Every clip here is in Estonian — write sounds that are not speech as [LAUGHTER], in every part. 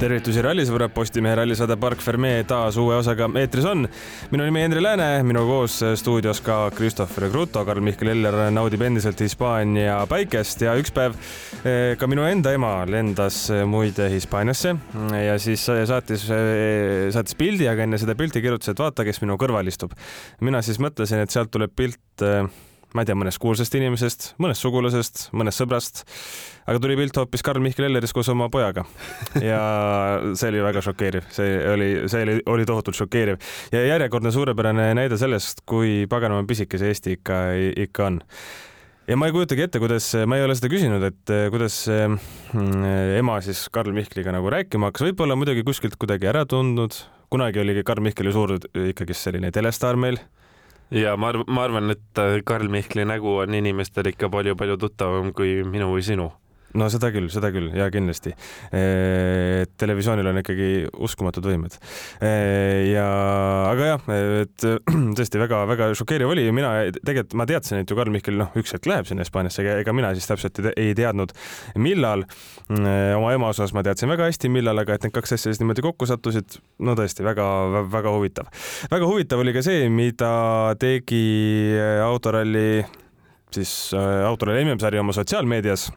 tervitusi rallisõbrad, Postimehe rallisaade Park Fermee taas uue osaga eetris on. minu nimi Henri Lääne, minuga koos stuudios ka Christopher Gruto, Karl-Mihkel Eller naudib endiselt Hispaania päikest ja üks päev eh, ka minu enda ema lendas eh, muide Hispaaniasse ja siis saatis, eh, saatis pildi, aga enne seda pilti kirjutas, et vaata, kes minu kõrval istub. mina siis mõtlesin, et sealt tuleb pilt ma ei tea, mõnest kuulsast inimesest, mõnest sugulasest, mõnest sõbrast, aga tuli pilt hoopis Karl-Mihkel Ellerist koos oma pojaga. ja [LAUGHS] see oli väga šokeeriv, see oli, see oli, oli tohutult šokeeriv. Ja järjekordne suurepärane näide sellest, kui paganama pisike see Eesti ikka, ikka on. Ja ma ei kujutagi ette, kuidas, ma ei ole seda küsinud, et kuidas mm, ema siis Karl Mihkliga nagu rääkima hakkas, võib-olla muidugi kuskilt kuidagi ära tundnud, kunagi oli Karl Mihkel ju suur ikkagist selline telestaar meil ja ma arvan, ma arvan, et äh, Karl Mihkli nägu on inimestel ikka palju-palju tuttavam kui minu või sinu no seda küll, seda küll ja kindlasti. televisioonil on ikkagi uskumatud võimed. ja, aga jah, et [CLEARS THROAT] tõesti väga-väga šokeeriv oli, mina tegelikult ma teadsin, et ju Karl Mihkel noh, üks hetk läheb sinna Hispaaniasse, ega mina siis täpselt ei teadnud, millal. oma ema osas ma teadsin väga hästi, millal, aga et need kaks asja siis niimoodi kokku sattusid, no tõesti väga-väga huvitav. väga huvitav oli ka see, mida tegi autoralli siis autoralli MM-sari oma sotsiaalmeedias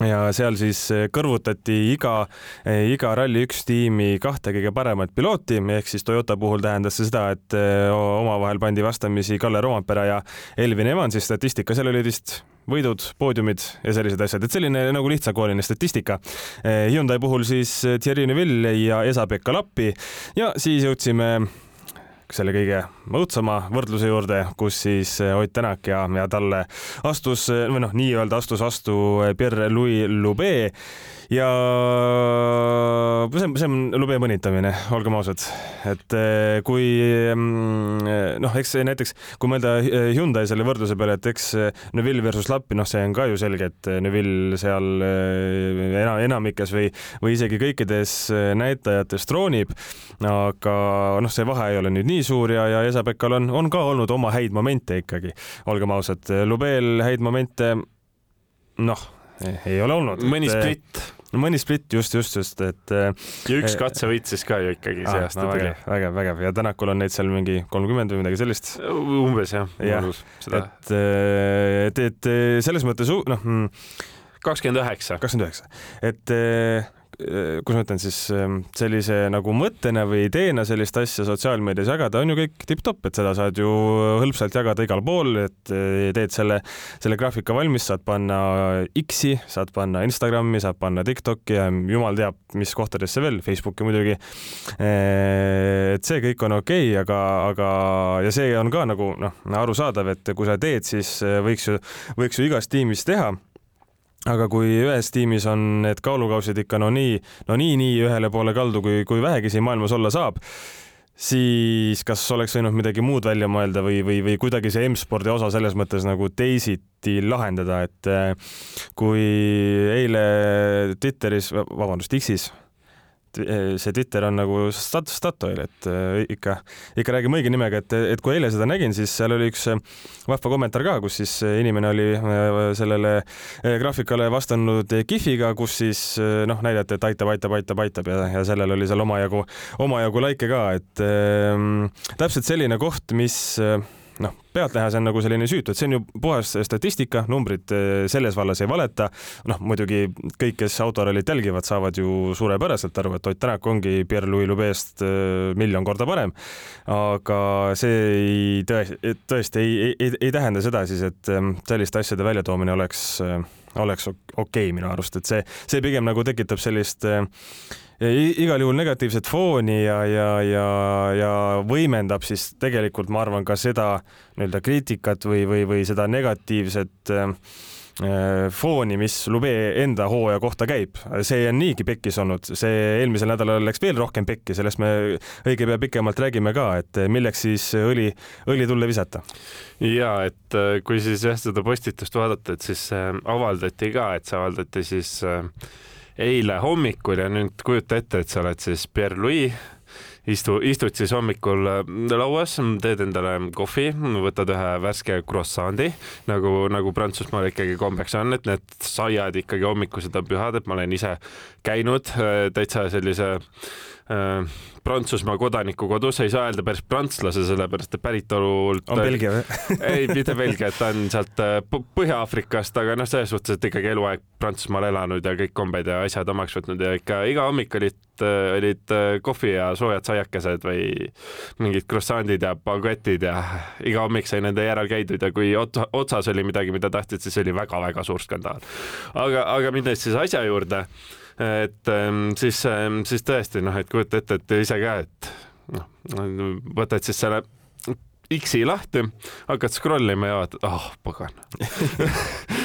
ja seal siis eh, kõrvutati iga, eh, iga Rally1 tiimi kahte kõige paremat pilooti, ehk siis Toyota puhul tähendas see seda, et eh, omavahel pandi vastamisi Kalle Rompera ja Elvin Evansi statistika, seal oli vist võidud, poodiumid ja sellised asjad, et selline nagu lihtsakoeline statistika. Hyundai puhul siis Thierry Neuville ja Esa-Pekka Lappi ja siis jõudsime selle kõige õudsama võrdluse juurde, kus siis eh, Ott Tänak ja, ja talle astus või noh, nii-öelda astus vastu eh, Pierre-Louis Loubet ja see on, see on lube mõnitamine, olgem ausad. et eh, kui mm, noh, eks näiteks kui mõelda Hyundai selle võrdluse peale, et eks Neville versus Lappi, noh, see on ka ju selge, et Neville seal enam, enamikes või, või isegi kõikides näitajates troonib. aga noh, see vahe ei ole nüüd nii suur ja, ja Esa-Pekkal on, on ka olnud oma häid momente ikkagi, olgem ausad. Lubeel häid momente, noh, ei ole olnud. mõni splitt no mõni split just, just, just, et. ja üks eh, katse võitsis ka ju ikkagi see aasta no, tuli. vägev, vägev ja Tänakul on neid seal mingi kolmkümmend või midagi sellist. umbes jah ja,. et, eh, et, et selles mõttes noh. Mm, kakskümmend üheksa. kakskümmend üheksa, et Äh, kuidas ma ütlen siis, ähm, sellise nagu mõttena või ideena sellist asja sotsiaalmeedias jagada on ju kõik tipp-topp, et seda saad ju hõlpsalt jagada igal pool, et äh, teed selle, selle graafika valmis, saad panna X-i, saad panna Instagrami, saad panna TikTok'i ja jumal teab, mis kohtadesse veel, Facebooki muidugi. Äh, et see kõik on okei okay,, aga, aga ja see on ka nagu noh, arusaadav, et kui sa teed, siis võiks ju, võiks ju igas tiimis teha aga kui ühes tiimis on need kaalukausid ikka no nii, no nii, nii ühele poole kaldu, kui, kui vähegi siin maailmas olla saab, siis kas oleks võinud midagi muud välja mõelda või, või, või kuidagi see M-spordi osa selles mõttes nagu teisiti lahendada, et eh, kui eile Twitteris, vabandust, X-is see Twitter on nagu stat-, Statoil, et eh, ikka, ikka räägime õige nimega, et, et kui eile seda nägin, siis seal oli üks eh, vahva kommentaar ka, kus siis inimene oli sellele graafikale vastanud kihviga, kus siis noh, näidati, et aitab, aitab, aitab, aitab ja, ja sellel oli seal omajagu, omajagu laike ka, et äh, täpselt selline koht, mis äh, noh, pealtnäha see on nagu selline süütu, et see on ju puhas statistika, numbrid eh, selles vallas ei valeta. noh, muidugi kõik, kes autorallit jälgivad, saavad ju suurepäraselt aru, et Ott Tänak ongi Pierre-Louis Lubest eh, miljon korda parem. aga see ei tõesti, tõesti ei, ei, ei, ei tähenda seda siis, et eh, selliste asjade väljatoomine oleks, oleks okei okay, minu arust, et see, see pigem nagu tekitab sellist äh, igal juhul negatiivset fooni ja, ja, ja, ja võimendab siis tegelikult, ma arvan, ka seda nii-öelda kriitikat või, või, või seda negatiivset äh, fooni, mis Lube enda hooaja kohta käib. see on niigi pekkis olnud, see eelmisel nädalal läks veel rohkem pekki, sellest me õige pea pikemalt räägime ka, et milleks siis õli, õli tulle visata. ja et äh, kui siis jah, seda postitust vaadata, et siis äh, avaldati ka, et see avaldati siis äh, eile hommikul ja nüüd kujuta ette, et sa oled siis Pierre-Louis. Istu, istud siis hommikul lauas, teed endale kohvi, võtad ühe värske croissant'i nagu, nagu Prantsusmaal ikkagi kombeks on, et need saiad ikkagi hommikused on pühad, et ma olen ise käinud täitsa sellise äh, Prantsusmaa kodaniku kodus, ei saa öelda päris prantslase, sellepärast et päritolult. on Belgia või? [LAUGHS] ei, mitte Belgia, ta on sealt äh, Põhja-Aafrikast, aga noh, selles suhtes, et ikkagi eluaeg Prantsusmaal elanud ja kõik kombed ja asjad omaks võtnud ja ikka iga hommik olid, äh, olid äh, kohvi ja soojad saiakesed või mingid croissant'id ja baguetid ja iga hommik sai nende järel käidud ja kui otsas oli midagi, mida tahtsid, siis oli väga-väga suur skandaal. aga, aga minnes siis asja juurde et ähm, siis, ähm, siis tõesti noh, et kujuta ette, et ise ka, et noh, võtad siis selle X-i lahti, hakkad scroll ima ja vaatad, ah oh, pagan [LAUGHS]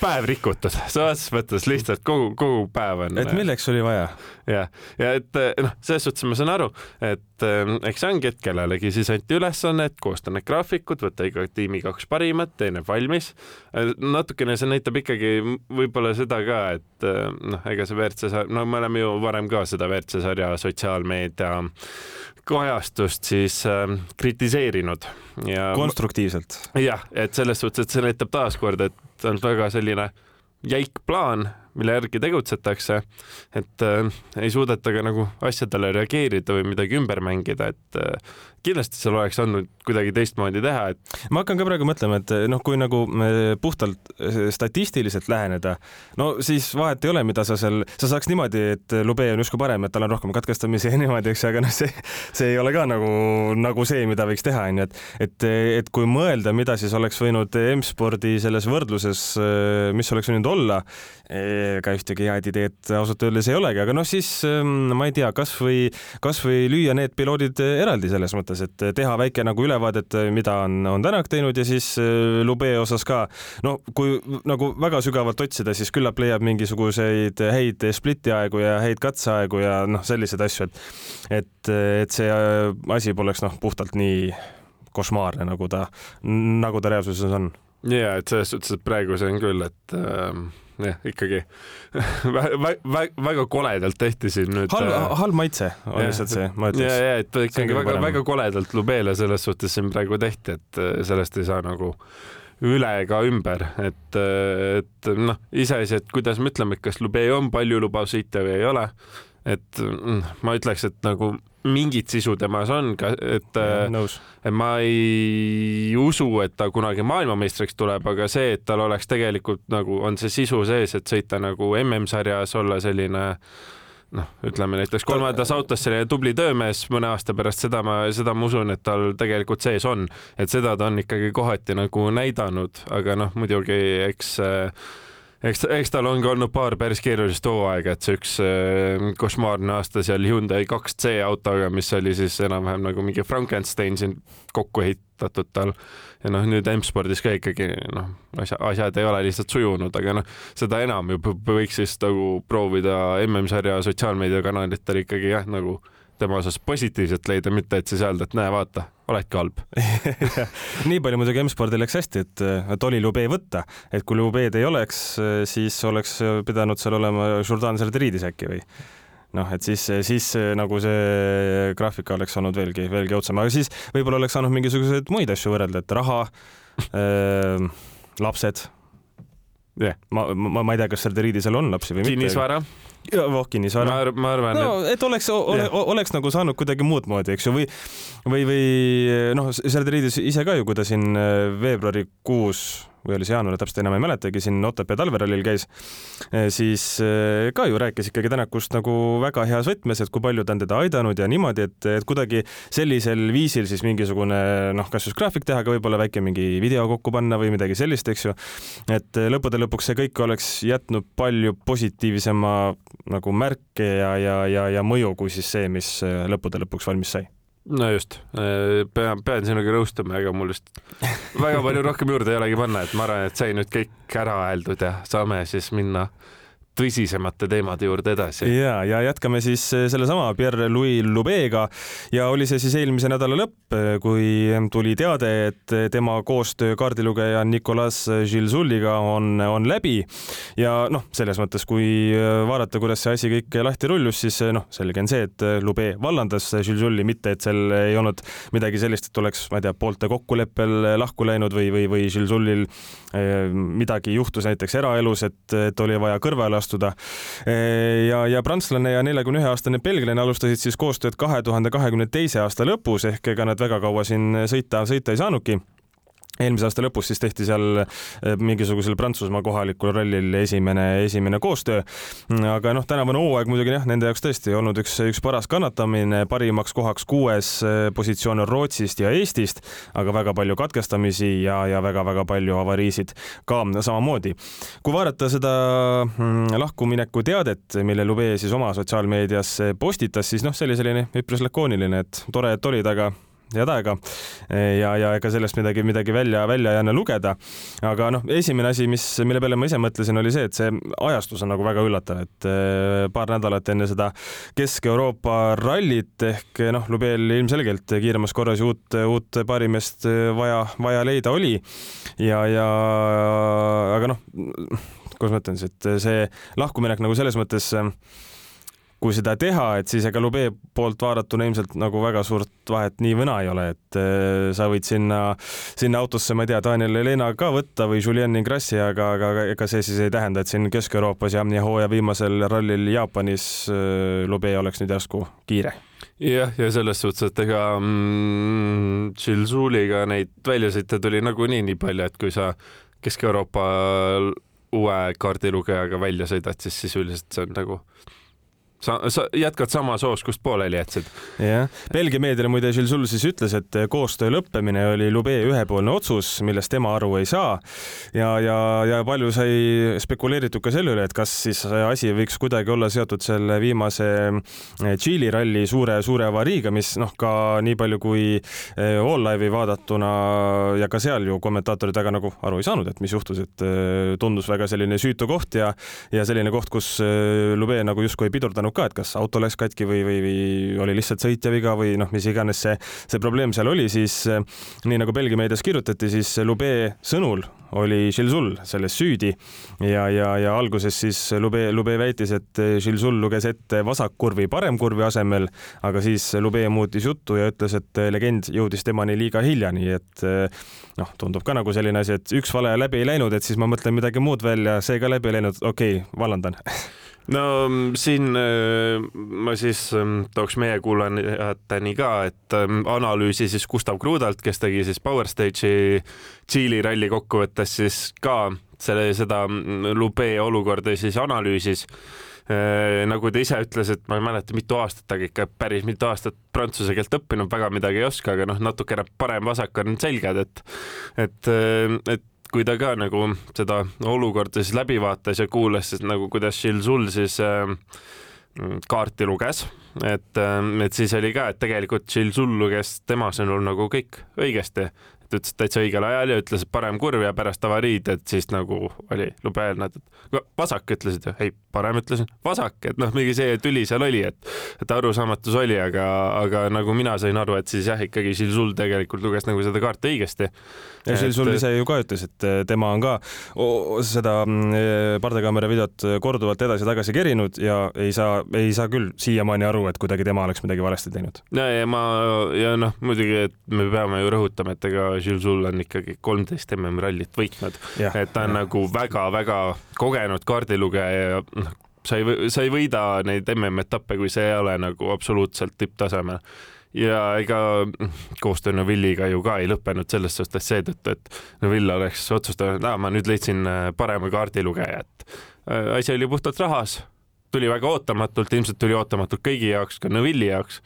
päev rikutud, selles mõttes lihtsalt kogu, kogu päev on. et milleks oli vaja? jah, ja et noh, selles suhtes ma saan aru, et ähm, eks see ongi, et kellelegi siis anti ülesanne, et koosta need graafikud, võtta iga tiimi kaks parimat, tee need valmis. Äh, natukene see näitab ikkagi võib-olla seda ka, et äh, noh, ega see WRC no me oleme ju varem ka seda WRC sarja sotsiaalmeedia kajastust siis äh, kritiseerinud ja konstruktiivselt. jah, et selles suhtes, et see näitab taaskord, et on väga selline jäik plaan, mille järgi tegutsetakse, et äh, ei suudeta ka nagu asjadele reageerida või midagi ümber mängida, et äh, kindlasti seal oleks andnud kuidagi teistmoodi teha, et. ma hakkan ka praegu mõtlema, et noh, kui nagu puhtalt statistiliselt läheneda, no siis vahet ei ole, mida sa seal, sa saaks niimoodi, et Lube on justkui parem, et tal on rohkem katkestamisi ja [LAUGHS] niimoodi, eks ju, aga noh, see, see ei ole ka nagu, nagu see, mida võiks teha, onju, et, et, et kui mõelda, mida siis oleks võinud M-spordi selles võrdluses, mis oleks võinud olla, ega ühtegi head ideed ausalt öeldes ei olegi, aga noh, siis ma ei tea, kasvõi, kasvõi lüüa need piloodid eraldi selles mõttes mõttes, et teha väike nagu ülevaadet, mida on, on Tänak teinud ja siis äh, Lube osas ka. no kui nagu väga sügavalt otsida, siis küllap leiab mingisuguseid häid split'i aegu ja häid katseaegu ja noh, selliseid asju, et et, et see äh, asi poleks noh, puhtalt nii košmaarne, nagu ta, nagu ta reaalsuses on. ja et selles suhtes, et praegu see on küll, et äh jah, ikkagi [LAUGHS] väga, väga koledalt tehti siin nüüd. halb, äh, halb maitse on lihtsalt see, ma ütleks. ja, ja et ikkagi väga, väga koledalt Lubele selles suhtes siin praegu tehti, et äh, sellest ei saa nagu üle ega ümber, et, äh, et noh, iseasi, et kuidas me ütleme, et kas Lube on paljulubav sõitja või ei ole. et mm, ma ütleks, et nagu mingit sisu temas on, et, äh, et ma ei usu, et ta kunagi maailmameistriks tuleb, aga see, et tal oleks tegelikult nagu on see sisu sees, et sõita nagu MM-sarjas, olla selline noh, ütleme näiteks kolmandas autos selline tubli töömees mõne aasta pärast, seda ma, seda ma usun, et tal tegelikult sees on, et seda ta on ikkagi kohati nagu näidanud, aga noh, muidugi eks äh, eks, eks tal ongi olnud paar päris keerulist hooaega, et see üks äh, košmaarne aasta seal Hyundai 2C autoga, mis oli siis enam-vähem nagu mingi Frankenstein siin kokku ehitatud tal. ja noh, nüüd M-spordis ka ikkagi noh, asja, asjad ei ole lihtsalt sujunud, aga noh, seda enam ju võiks siis nagu proovida MM-sarja sotsiaalmeediakanalitel ikkagi jah, nagu tema osas positiivset leida, mitte et siis öelda, et näe, vaata, oledki halb [LAUGHS] [LAUGHS] nii palju muidugi M-spordil läks hästi, et, et oli Lube võtta, et kui Lube'd ei oleks, siis oleks pidanud seal olema Jourdan Zerderiidis äkki või noh, et siis, siis nagu see graafika oleks olnud veelgi, veelgi õudsem, aga siis võib-olla oleks saanud mingisuguseid muid asju võrrelda, et raha äh,, lapsed yeah.. ma, ma, ma ei tea, kas Serderiidi seal on lapsi või mitte. kinnisvara. Voh, kinnisvara. ma, ma arvan no,, et. et oleks ole,, oleks nagu saanud kuidagi muud moodi, eks ju, või, või, või noh, Serderiidis ise ka ju, kui ta siin äh, veebruarikuus või oli see jaanuar, täpselt enam ei mäletagi, siin Otepää talverallil käis, eh, siis eh, ka ju rääkis ikkagi Tänakust nagu väga heas võtmes, et kui palju ta on teda aidanud ja niimoodi, et, et kuidagi sellisel viisil siis mingisugune noh, kas just graafik teha, aga võib-olla väike mingi video kokku panna või midagi sellist, eks ju. et lõppude lõpuks see kõik oleks jätnud palju positiivsema nagu märke ja, ja, ja, ja mõju kui siis see, mis lõppude lõpuks valmis sai no just, äh, pean, pean sinuga nõustuma, ega mul just väga palju rohkem juurde ei olegi panna, et ma arvan, et sai nüüd kõik ära öeldud ja saame siis minna tõsisemate teemade juurde edasi. ja, ja jätkame siis sellesama Pierre-Louis Lubega ja oli see siis eelmise nädala lõpp, kui tuli teade, et tema koostöö kaardilugeja Nicolas Gilsulliga on, on läbi. ja noh, selles mõttes, kui vaadata, kuidas see asi kõik lahti rullus, siis noh, selge on see, et Lube vallandas Gilsulli, mitte et seal ei olnud midagi sellist, et oleks, ma ei tea, poolte kokkuleppel lahku läinud või, või, või Gilsullil eh, midagi juhtus näiteks eraelus, et, et oli vaja kõrvale astuda. ja, ja prantslane ja neljakümne ühe aastane belglane alustasid siis koostööd kahe tuhande kahekümne teise aasta lõpus ehk ega nad väga kaua siin sõita, sõita ei saanudki eelmise aasta lõpus siis tehti seal eh, mingisugusel Prantsusmaa kohalikul rallil esimene, esimene koostöö. aga noh, tänavune hooaeg muidugi jah, nende jaoks tõesti olnud üks, üks paras kannatamine, parimaks kohaks kuues eh, positsioon on Rootsist ja Eestist, aga väga palju katkestamisi ja, ja väga-väga palju avariisid ka samamoodi. kui vaadata seda mm, lahkumineku teadet, mille Lube siis oma sotsiaalmeedias postitas, siis noh, see oli selline üpris lakooniline, et tore, et olid, aga head aega. ja, ja ega sellest midagi, midagi välja, välja ei anna lugeda. aga noh, esimene asi, mis, mille peale ma ise mõtlesin, oli see, et see ajastus on nagu väga üllatav, et eh, paar nädalat enne seda Kesk-Euroopa rallit ehk noh, Lubel ilmselgelt kiiremas korras uut, uut paarimeest vaja, vaja leida oli. ja, ja aga noh, kuidas ma ütlen siis, et see lahkuminek nagu selles mõttes kui seda teha, et siis ega Lube poolt vaadatuna ilmselt nagu väga suurt vahet nii või naa ei ole, et äh, sa võid sinna, sinna autosse, ma ei tea, Daniel Helena ka võtta või Julien Ingrassi, aga, aga ega see siis ei tähenda, et siin Kesk-Euroopas ja, ja hooaja viimasel rallil Jaapanis äh, Lube oleks nüüd järsku kiire. Jah, ja selles suhtes, et ega mm, Chilzuliga neid väljasõite tuli nagunii nii palju, et kui sa Kesk-Euroopa uue kaardilugejaga välja sõidad, siis sisuliselt see on nagu sa, sa jätkad samas hoos, kust pooleli jätsid. jah, Belgia meediale muide Gilles Sul siis ütles, et koostöö lõppemine oli Lube ühepoolne otsus, millest tema aru ei saa. ja, ja, ja palju sai spekuleeritud ka selle üle, et kas siis asi võiks kuidagi olla seotud selle viimase eh, Tšiili ralli suure, suure avariiga, mis noh, ka nii palju kui eh, All Live'i vaadatuna ja ka seal ju kommentaatorid väga nagu aru ei saanud, et mis juhtus, et eh, tundus väga selline süütu koht ja, ja selline koht, kus Lube nagu justkui ei pidurdanud olnud ka, et kas auto läks katki või, või, või oli lihtsalt sõitja viga või noh, mis iganes see, see probleem seal oli, siis eh, nii nagu Belgia meedias kirjutati, siis Lube sõnul oli Gilles selles süüdi ja, ja, ja alguses siis Lube, Lube väitis, et Gilles luges ette vasakkurvi paremkurvi asemel, aga siis Lube muutis juttu ja ütles, et legend jõudis temani liiga hilja, nii et eh, noh, tundub ka nagu selline asi, et üks vale läbi ei läinud, et siis ma mõtlen midagi muud välja, see ka läbi ei läinud, okei okay,, vallandan [LAUGHS] no mm, siin äh, ma siis ähm, tooks meie kuulajateni ka, et ähm, analüüsi siis Gustav Krudalt, kes tegi siis Power Stage'i Tšiili ralli kokkuvõttes siis ka selle, seda mm, Lube olukorda siis analüüsis. Äh, nagu ta ise ütles, et ma ei mäleta, mitu aastat, aga ikka päris mitu aastat prantsuse keelt õppinud, väga midagi ei oska, aga noh, natukene parem-vasak on selged, et et, äh, et kui ta ka nagu seda olukorda siis läbi vaatas ja kuulas siis nagu, kuidas Shilzul siis äh, kaarti luges, et, äh, et siis oli ka, et tegelikult Shilzul luges tema sõnul nagu kõik õigesti, et ütles täitsa õigel ajal ja ütles, et parem kurv ja pärast avariid, et siis nagu oli lube öelda, et vasak ütlesid ju, ei, parem ütlesin vasak, et noh, mingi see tüli seal oli, et, et arusaamatus oli, aga, aga nagu mina sain aru, et siis jah, ikkagi Žilzul tegelikult luges nagu seda kaarti õigesti. ja Žilzul ise ju ka ütles, et tema on ka seda mm, eh, pardakaamera videot korduvalt edasi-tagasi kerinud ja ei saa, ei saa küll siiamaani aru, et kuidagi tema oleks midagi valesti teinud. ja, ja ma ja noh, muidugi, et me peame ju rõhutama, et ega Žilzul on ikkagi kolmteist MM-rallit võitnud, et ta on ja. nagu väga-väga kogenud kaardilugeja ja noh, sa ei, sa ei võida neid MM-etappe, kui see ei ole nagu absoluutselt tipptasemel ja ega koostöö Novilliga ju ka ei lõppenud selles suhtes seetõttu, et Novill oleks otsustanud, et ma nüüd leidsin äh, parema kaardilugeja, et äh, asi oli puhtalt rahas, tuli väga ootamatult, ilmselt tuli ootamatult kõigi jaoks, ka Novilli jaoks.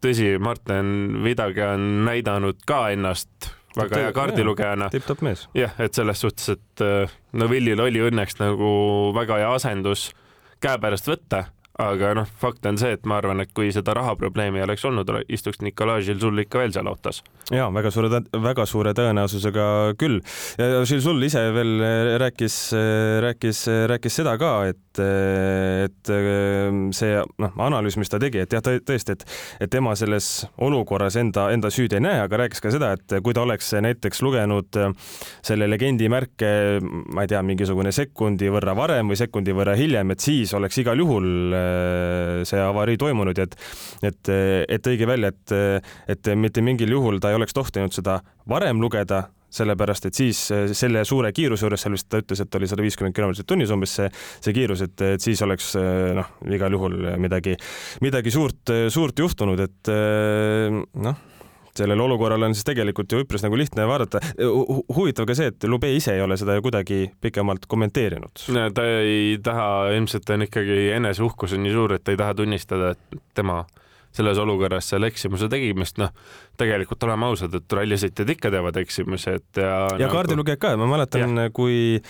tõsi, Martin Vidage on näidanud ka ennast väga hea kaardilugejana. tipp-topp mees. jah, et selles suhtes, et äh, Novillil oli õnneks nagu väga hea asendus käepärast võtta, aga noh, fakt on see, et ma arvan, et kui seda rahaprobleemi oleks olnud, istuks Nikolai Žilzul ikka veel seal autos. ja väga suure, väga suure tõenäosusega küll. ja Žilzul ise veel rääkis, rääkis, rääkis seda ka, et, et see noh, analüüs, mis ta tegi, et jah, tõesti, et, et tema selles olukorras enda, enda süüd ei näe, aga rääkis ka seda, et kui ta oleks näiteks lugenud selle legendi märke, ma ei tea, mingisugune sekundi võrra varem või sekundi võrra hiljem, et siis oleks igal juhul see avarii toimunud ja et, et, et tõigi välja, et, et mitte mingil juhul ta ei oleks tohtinud seda varem lugeda sellepärast et siis selle suure kiiruse juures, seal vist ta ütles, et oli sada viiskümmend kilomeetrit tunnis umbes see, see kiirus, et, et siis oleks noh, igal juhul midagi, midagi suurt, suurt juhtunud, et noh sellele olukorrale on siis tegelikult ju üpris nagu lihtne vaadata. huvitav ka see, et Lube ise ei ole seda ju kuidagi pikemalt kommenteerinud. ta ei taha, ilmselt on ikkagi eneseuhkus on nii suur, et ta ei taha tunnistada, et tema selles olukorras selle eksimuse tegimist, noh, tegelikult oleme ausad, et rallisõitjad ikka teevad eksimusi, et ja ja nagu... kaardilugejad ka, ma mäletan, kui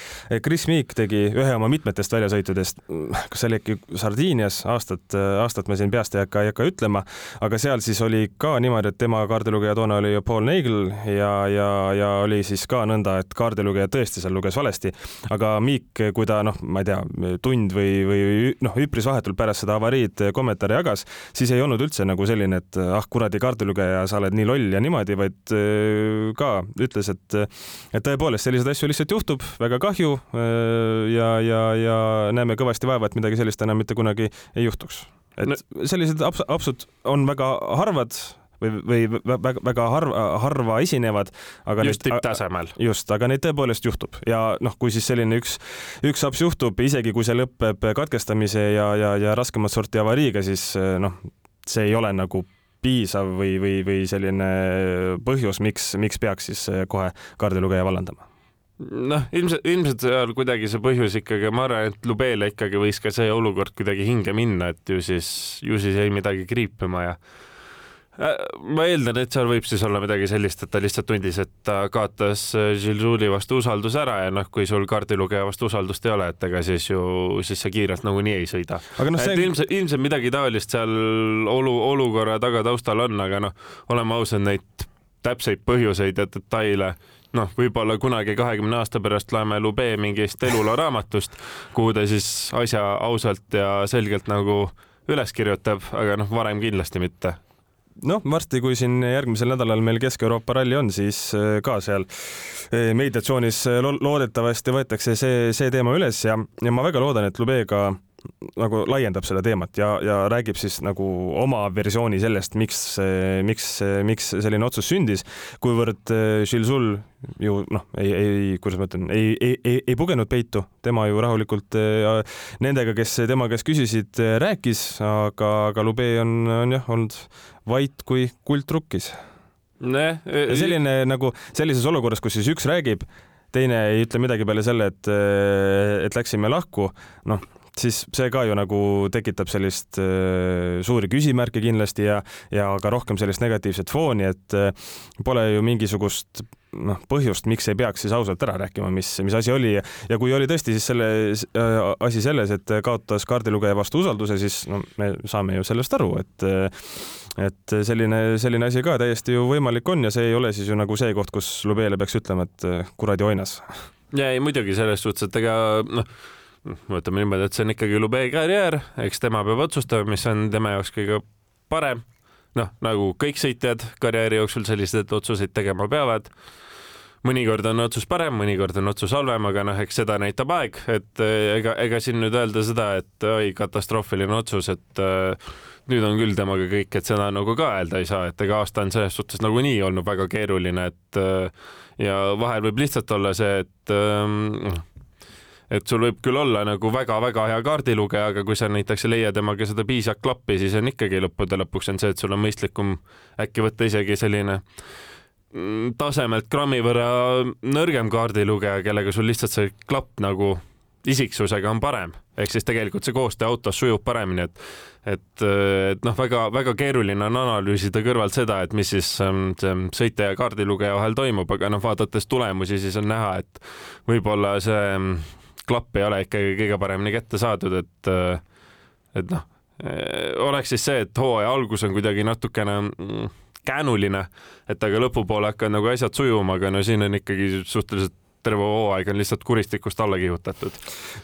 Chris Meek tegi ühe oma mitmetest väljasõitudest, kas see oli äkki Sardiinias, aastat, aastat ma siin peast ei hakka, ei hakka ütlema, aga seal siis oli ka niimoodi, et tema kaardilugeja toona oli Paul Nagel ja, ja, ja oli siis ka nõnda, et kaardilugeja tõesti seal luges valesti, aga Meek, kui ta noh, ma ei tea, tund või, või noh, üpris vahetult pärast seda avariid kommentaare jagas, siis ei olnud üldse üldse nagu selline, et ah kuradi kaardilugeja, sa oled nii loll ja niimoodi, vaid äh, ka ütles, et, et tõepoolest selliseid asju lihtsalt juhtub, väga kahju äh, ja, ja, ja näeme kõvasti vaeva, et midagi sellist enam mitte kunagi ei juhtuks. et sellised abs-, absud on väga harvad või, või väga, väga harva, harva esinevad, just tipptasemel. just, aga neid tõepoolest juhtub ja noh, kui siis selline üks, üks aps juhtub, isegi kui see lõpeb katkestamise ja, ja, ja raskemat sorti avariiga, siis noh, see ei ole nagu piisav või, või, või selline põhjus, miks, miks peaks siis kohe kaardilugeja vallandama? noh, ilmselt, ilmselt seal kuidagi see põhjus ikkagi, ma arvan, et Lubele ikkagi võis ka see olukord kuidagi hinge minna, et ju siis, ju siis jäi midagi kriipima ja ma eeldan, et seal võib siis olla midagi sellist, et ta lihtsalt tundis, et ta kaotas Žilžuli äh, vastu usalduse ära ja noh, kui sul kaardilugeja vastu usaldust ei ole, et ega siis ju, siis sa kiirelt nagunii ei sõida. No, see... ilmselt, ilmselt midagi taolist seal olu, olukorra taga taustal on, aga noh, oleme ausad, neid täpseid põhjuseid ja detaile noh, võib-olla kunagi kahekümne aasta pärast loeme Lube mingist eluloo raamatust, kuhu ta siis asja ausalt ja selgelt nagu üles kirjutab, aga noh, varem kindlasti mitte noh, varsti, kui siin järgmisel nädalal meil Kesk-Euroopa ralli on, siis äh, ka seal äh, meediatsoonis äh, loodetavasti võetakse see, see teema üles ja, ja ma väga loodan, et Lubega nagu laiendab seda teemat ja, ja räägib siis nagu oma versiooni sellest, miks, miks, miks selline otsus sündis, kuivõrd Žilzul eh, ju noh, ei, ei, kuidas ma ütlen, ei, ei, ei, ei pugenud peitu, tema ju rahulikult eh, nendega, kes tema käest küsisid, eh, rääkis, aga, aga Lube on, on jah olnud vait kui kuld rukkis. ja selline nagu sellises olukorras, kus siis üks räägib, teine ei ütle midagi peale selle, et, et läksime lahku, noh siis see ka ju nagu tekitab sellist äh, suuri küsimärke kindlasti ja, ja ka rohkem sellist negatiivset fooni, et äh, pole ju mingisugust noh, põhjust, miks ei peaks siis ausalt ära rääkima, mis, mis asi oli ja kui oli tõesti siis selle äh, asi selles, et kaotas kaardilugeja vastu usalduse, siis no me saame ju sellest aru, et et selline, selline asi ka täiesti ju võimalik on ja see ei ole siis ju nagu see koht, kus Lubele peaks ütlema, et kuradi oinas. ja ei muidugi selles suhtes, et ega noh võtame niimoodi, et see on ikkagi Lube karjäär, eks tema peab otsustama, mis on tema jaoks kõige parem. noh, nagu kõik sõitjad karjääri jooksul selliseid otsuseid tegema peavad. mõnikord on otsus parem, mõnikord on otsus halvem, aga noh, eks seda näitab aeg, et eh, ega, ega siin nüüd öelda seda, et oi, katastroofiline otsus, et äh, nüüd on küll temaga kõik, et seda nagu ka öelda ei saa, et ega aasta on selles suhtes nagunii olnud väga keeruline, et äh, ja vahel võib lihtsalt olla see, et äh, et sul võib küll olla nagu väga-väga hea kaardilugeja, aga kui sa näiteks ei leia temaga seda piisavat klappi, siis on ikkagi lõppude lõpuks on see, et sul on mõistlikum äkki võtta isegi selline mm, tasemelt grammi võrra nõrgem kaardilugeja, kellega sul lihtsalt see klapp nagu isiksusega on parem, ehk siis tegelikult see koostöö autos sujub paremini, et et, et noh, väga-väga keeruline on analüüsida kõrvalt seda, et mis siis ähm, see sõitja ja kaardilugeja vahel toimub, aga noh, vaadates tulemusi, siis on näha, et võib-olla see klapp ei ole ikkagi kõige paremini kätte saadud, et, et noh, oleks siis see, et hooaja algus on kuidagi natukene mm, käänuline, et aga lõpupoole hakkavad nagu asjad sujuma, aga no siin on ikkagi suhteliselt terve hooaeg on lihtsalt kuristikust alla kihutatud.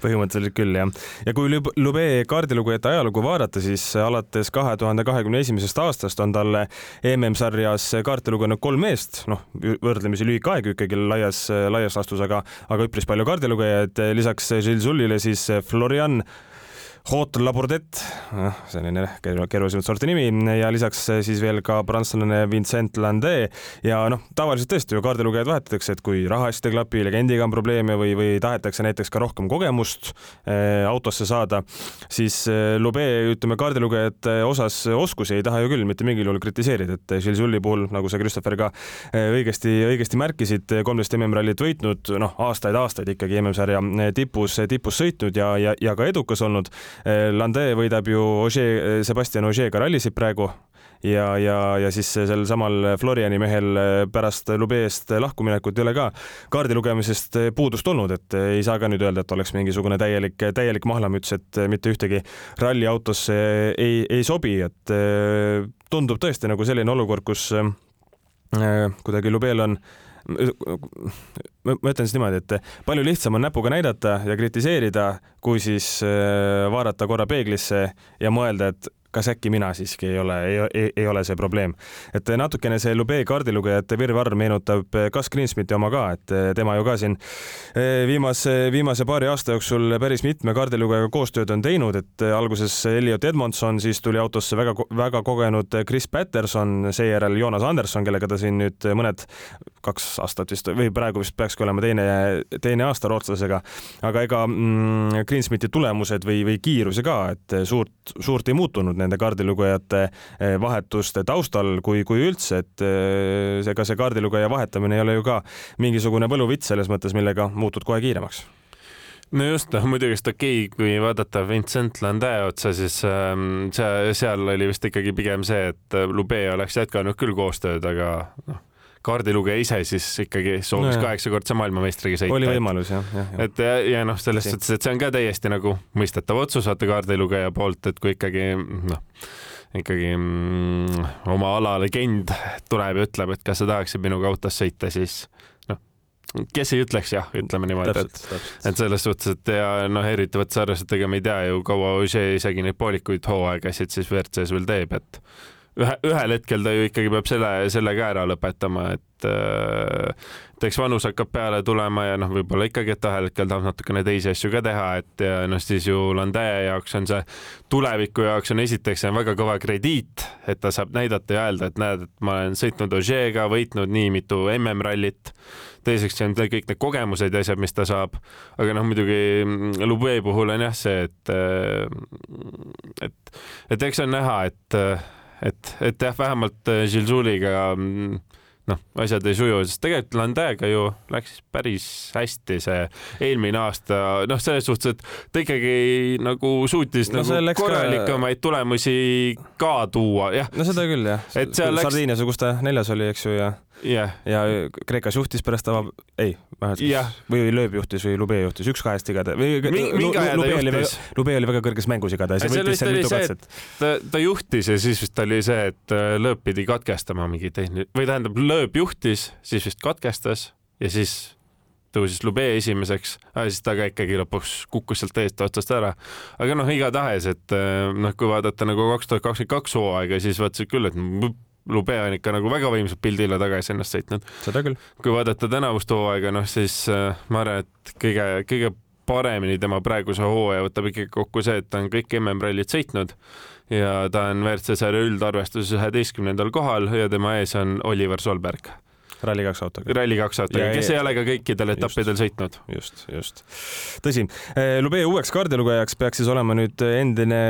põhimõtteliselt küll jah. ja kui Lube kaardilugejate ajalugu vaadata, siis alates kahe tuhande kahekümne esimesest aastast on talle MM-sarjas kaarte lugenud kolm meest, noh, võrdlemisi lühike aeg ikkagi laias, laias laastus, aga, aga üpris palju kaardilugejaid. lisaks Gilles Zullile siis Florian Hot Labordet, selline keerulisemat sorti nimi ja lisaks siis veel ka prantslane Vincent Lande ja noh, tavaliselt tõesti ju kaardilugejad vahetatakse, et kui raha hästi ei klapi, legendiga on probleeme või, või tahetakse näiteks ka rohkem kogemust äh, autosse saada, siis äh, Lube, ütleme kaardilugejate osas oskusi ei taha ju küll mitte mingil juhul kritiseerida, et Gilles Julli puhul, nagu sa, Christopher, ka õigesti, õigesti märkisid, kolmteist MM-rallit võitnud, noh, aastaid-aastaid ikkagi MM-sarja tipus, tipus sõitnud ja, ja, ja ka edukas olnud Eh, Lande võidab ju Ogier, eh, Sebastian Ogier'ga rallisid praegu. Ja, ja, ja siis sel samal Floriani mehel eh, pärast Lubeest lahkuminekut ei ole ka kaardi lugemisest puudust olnud, et ei saa ka nüüd öelda, et oleks mingisugune täielik, täielik mahlamüts, et mitte ühtegi ralliautosse ei, ei sobi, et tundub tõesti nagu selline olukord, kus kuidagi Lubeel on ma ütlen siis niimoodi, et palju lihtsam on näpuga näidata ja kritiseerida, kui siis äh, vaadata korra peeglisse ja mõelda, et kas äkki mina siiski ei ole, ei, ei ole see probleem. et natukene see Lube kaardilugejate virvarr meenutab Gus Greensmiti oma ka, et tema ju ka siin eh, viimase, viimase paari aasta jooksul päris mitme kaardilugejaga koostööd on teinud, et alguses Elliot Edmondson, siis tuli autosse väga, väga kogenud Chris Patterson, seejärel Jonas Anderson, kellega ta siin nüüd mõned, kaks aastat vist või praegu vist peakski olema teine, teine aasta rootslasega, aga ega mm, Greensmiti tulemused või, või kiiruse ka, et suurt, suurt ei muutunud nende kaardilugejate eh, vahetuste taustal, kui, kui üldse, et eh, ega see kaardilugeja vahetamine ei ole ju ka mingisugune võluvits selles mõttes, millega muutud kohe kiiremaks. No just, noh muidugi vist okei okay,, kui vaadata Vincent Lande otsa, siis ähm, see, seal oli vist ikkagi pigem see, et Lube oleks jätkanud küll koostööd, aga noh kaardilugeja ise siis ikkagi soovis no, kaheksakordse maailmameistriga sõita. oli võimalus jah, jah, jah.. et ja, ja noh, selles suhtes, et see on ka täiesti nagu mõistetav otsus vaata kaardilugeja poolt, et kui ikkagi noh, ikkagi mm, oma ala legend tuleb ja ütleb, et kas sa tahaksid minuga autos sõita, siis noh, kes ei ütleks jah, ütleme niimoodi, et, et selles suhtes, et ja noh, eriti võttes arvesse, et ega me ei tea ju, kaua Ožee isegi neid poolikuid hooaegasid siis WRC-s veel teeb, et ühe, ühel hetkel ta ju ikkagi peab selle, selle ka ära lõpetama, et äh, et eks vanus hakkab peale tulema ja noh, võib-olla ikkagi, et ühel hetkel tahab natukene teisi asju ka teha, et ja noh, siis ju Landaja jaoks on see tuleviku jaoks on esiteks on väga kõva krediit, et ta saab näidata ja öelda, et näed, et ma olen sõitnud Ožeega, võitnud nii mitu MM-rallit. teiseks on kõik need kogemused ja asjad, mis ta saab, aga noh, muidugi Lubee puhul on jah see, et et, et eks on näha, et et, et jah, vähemalt Žilžuliga äh, mm, noh, asjad ei suju, sest tegelikult Landega ju läks päris hästi see eelmine aasta, noh, selles suhtes, et ta ikkagi nagu suutis no, nagu korralikemaid ka... tulemusi ka tuua, jah. no seda küll jah. et seal läks. Sardiinias, kus ta neljas oli, eks ju, ja yeah.. ja Kreekas juhtis pärast ava-, ei, yeah. või lööb juhtis või Lube juhtis, üks kahest igatahes. mingi aja ta juhtis. Lube oli väga kõrges mängus igatahes ta, ta juhtis ja siis vist oli see, et äh, lööb pidi katkestama mingi tehniline, või tähendab, lööb juhtis, siis vist katkestas ja siis tõusis Lube esimeseks, siis ta ka ikkagi lõpuks kukkus sealt eest otsast ära. aga noh, igatahes, et äh, noh, kui vaadata nagu kaks tuhat kakskümmend kaks hooaega, siis vaatasid küll, et Lube on ikka nagu väga võimsalt pildile tagasi ennast sõitnud. seda küll. kui vaadata tänavust hooaega, noh siis äh, ma arvan, et kõige, kõige paremini tema praeguse hooaja võtab ikkagi kokku see, et ta on kõik MM-rallid sõitnud ja ta on WRC sarja üldarvestuses üheteistkümnendal kohal ja tema ees on Oliver Solberg Rally2 autoga. Rally2 autoga, kes ei ole ka kõikidel etappidel sõitnud. just, just. tõsi, eh, Lube uueks kaardilugejaks peaks siis olema nüüd endine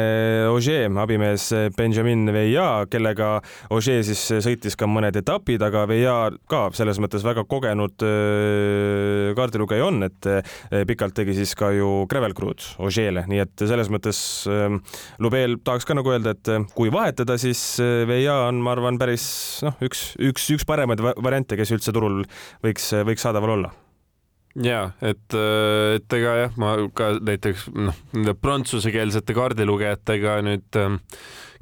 Ogier abimees Benjamin Veia, kellega Ogier siis sõitis ka mõned etapid, aga Veia ka selles mõttes väga kogenud eh, kaardilugeja on, et eh, pikalt tegi siis ka ju Gravel Crew'd Ogier'le, nii et selles mõttes Lubeel tahaks ka nagu öelda, et kui vahetada, siis Veia on, ma arvan, päris noh, üks, üks, üks paremaid variante, variante, kes üldse turul võiks, võiks saadaval olla ja et, et ega jah, ma ka näiteks noh, nende prantsusekeelsete kaardilugejatega nüüd ähm,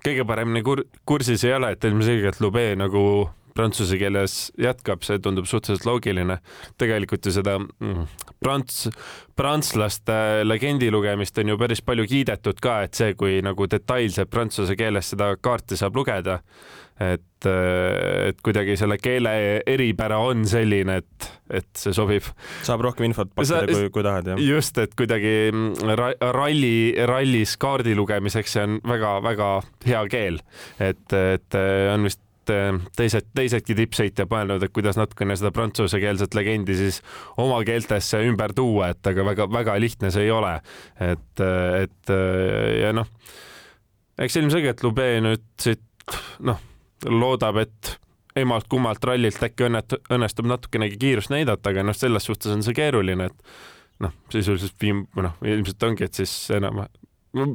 kõige paremini kur kursis ei ole, et ilmselgelt Lube nagu prantsuse keeles jätkab, see tundub suhteliselt loogiline. tegelikult ju seda mm, prants, prantslaste legendi lugemist on ju päris palju kiidetud ka, et see, kui nagu detailselt prantsuse keeles seda kaarti saab lugeda, et, et kuidagi selle keele eripära on selline, et, et see sobib. saab rohkem infot pakkida, kui, kui tahad, jah. just, et kuidagi mm, ralli, rallis kaardi lugemiseks see on väga-väga hea keel, et, et on vist Eh, teised, teisedki tippsõitjad mõelnud, et kuidas natukene seda prantsusekeelset legendi siis oma keeltesse ümber tuua, et aga väga-väga lihtne see ei ole. et, et ja noh, eks ilmselgelt Lube nüüd siit noh, loodab, et emalt-kummalt rallilt äkki õnnet-, õnnestub natukenegi kiirust näidata, aga noh, selles suhtes on see keeruline, et noh, sisuliselt viim-, noh, ilmselt ongi, et siis enam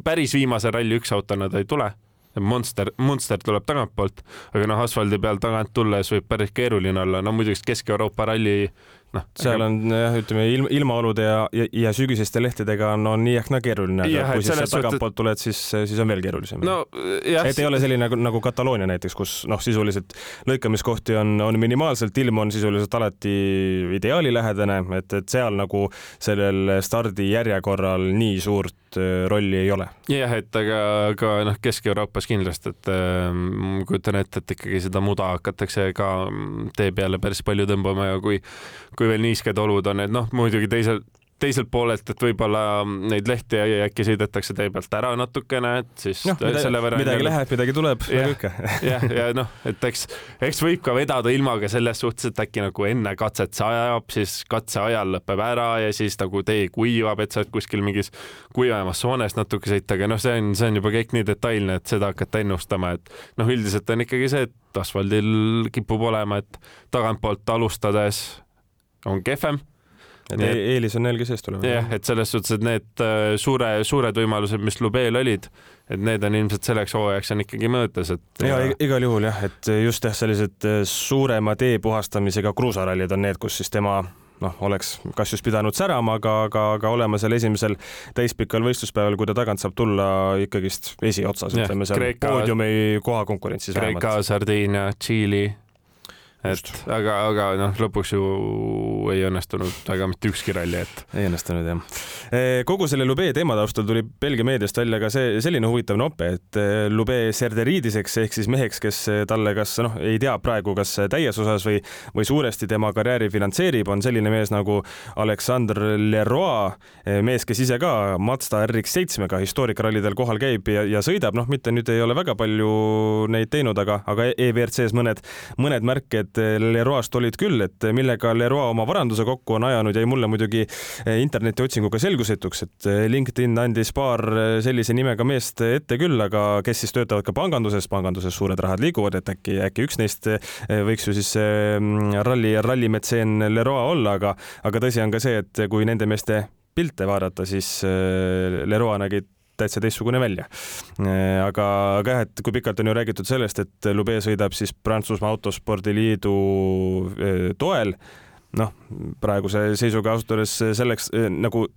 päris viimase ralli üks autona ta ei tule. Monster, Monster tuleb tagantpoolt, aga noh, asfaldi peal tagant tulles võib päris keeruline olla, no muidugi Kesk-Euroopa ralli noh. seal on jah, ütleme ilm, ilmaolude ja, ja, ja sügiseste lehtedega on, on nii ehk naa keeruline, aga kui siis tagantpoolt tuled, siis, siis on veel keerulisem. no et ei ole selline nagu, nagu Kataloonia näiteks, kus noh, sisuliselt lõikamiskohti on, on minimaalselt, ilm on sisuliselt alati ideaalilähedane, et, et seal nagu sellel stardijärjekorral nii suurt äh, rolli ei ole. jah, et aga, aga noh, Kesk-Euroopas kindlasti, et äh, kujutan ette, et ikkagi seda muda hakatakse ka tee peale päris palju tõmbama ja kui kui veel niisked olud on, et noh, muidugi teisel, teiselt poolelt, et võib-olla neid lehti äkki sõidetakse tee pealt ära natukene, et siis no, midagi, selle võrra midagi läheb, midagi tuleb, nagu ikka. [LAUGHS] jah, ja noh, et eks, eks võib ka vedada ilmaga selles suhtes, et äkki nagu enne katset see ajab, siis katse ajal lõpeb ära ja siis nagu tee kuivab, et sa oled kuskil mingis kuivamas soones natuke sõita, aga noh, see on, see on juba kõik nii detailne, et seda hakata ennustama, et noh, üldiselt on ikkagi see, et asfaldil kipub olema, et tagantpoolt alustades on kehvem et e- eelis on neil, kes eest tulevad. jah, et selles suhtes, et need äh, suure, suured võimalused, mis Lubeel olid, et need on ilmselt selleks hooajaks on ikkagi mõõtes, et. ja igal juhul jah, et just jah, sellised äh, suurema tee puhastamisega kruusarallid on need, kus siis tema noh, oleks kas just pidanud särama, aga, aga, aga olema seal esimesel täispikal võistluspäeval, kui ta tagant saab tulla ikkagist esiotsas, ütleme seal Kreeka, poodiumi koha konkurentsis. Kreeka, Sardiinia, Tšiili et aga, aga noh, lõpuks ju ei õnnestunud väga mitte ükski ralli, et. ei õnnestunud jah. Eh, kogu selle Lube teema taustal tuli Belgia meediast välja ka see selline huvitav nope, et eh, Lube Serderiidiseks ehk siis meheks, kes talle kas noh, ei tea praegu, kas täies osas või, või suuresti tema karjääri finantseerib, on selline mees nagu Alexander Leroy, mees, kes ise ka Mazda RX7-ga historiikarallidel kohal käib ja, ja sõidab, noh, mitte nüüd ei ole väga palju neid teinud, aga, aga EVRC-s mõned, mõned märked et Leroy'st olid küll, et millega Leroy oma varanduse kokku on ajanud, jäi mulle muidugi eh, internetiotsinguga selgusetuks, et eh, LinkedIn andis paar eh, sellise nimega meest ette küll, aga kes siis töötavad ka panganduses, panganduses suured rahad liiguvad, et äkki, äkki üks neist võiks ju siis ralli, rallimetseen Leroy olla, aga, aga tõsi on ka see, et kui nende meeste pilte vaadata, siis Leroy nägi täitsa teistsugune välja. Äh, aga, aga jah, et kui pikalt on ju räägitud sellest, et Lube sõidab siis Prantsusmaa Autospordiliidu äh, toel noh, praeguse seisuga ausalt öeldes selleks äh, nagu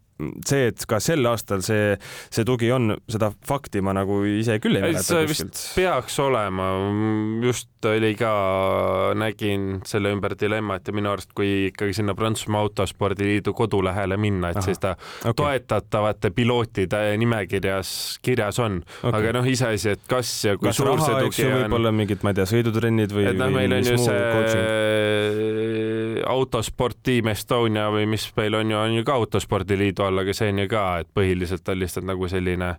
see, et ka sel aastal see, see tugi on, seda fakti ma nagu ise küll ei mäleta kuskilt. peaks olema, just oli ka, nägin selle ümber dilemmat ja minu arust, kui ikkagi sinna Prantsusmaa Autospordiliidu kodulehele minna, et Aha, siis ta okay. toetatavate pilootide nimekirjas kirjas on okay., aga noh, iseasi, et kas ja kui kas suur raha, see tugi on. võib-olla mingid, ma ei tea, sõidutrennid või. et noh, meil on ju see coaching. Autosport Team Estonia või mis meil on ju, on ju ka Autospordiliidu all, aga see on ju ka, et põhiliselt on lihtsalt nagu selline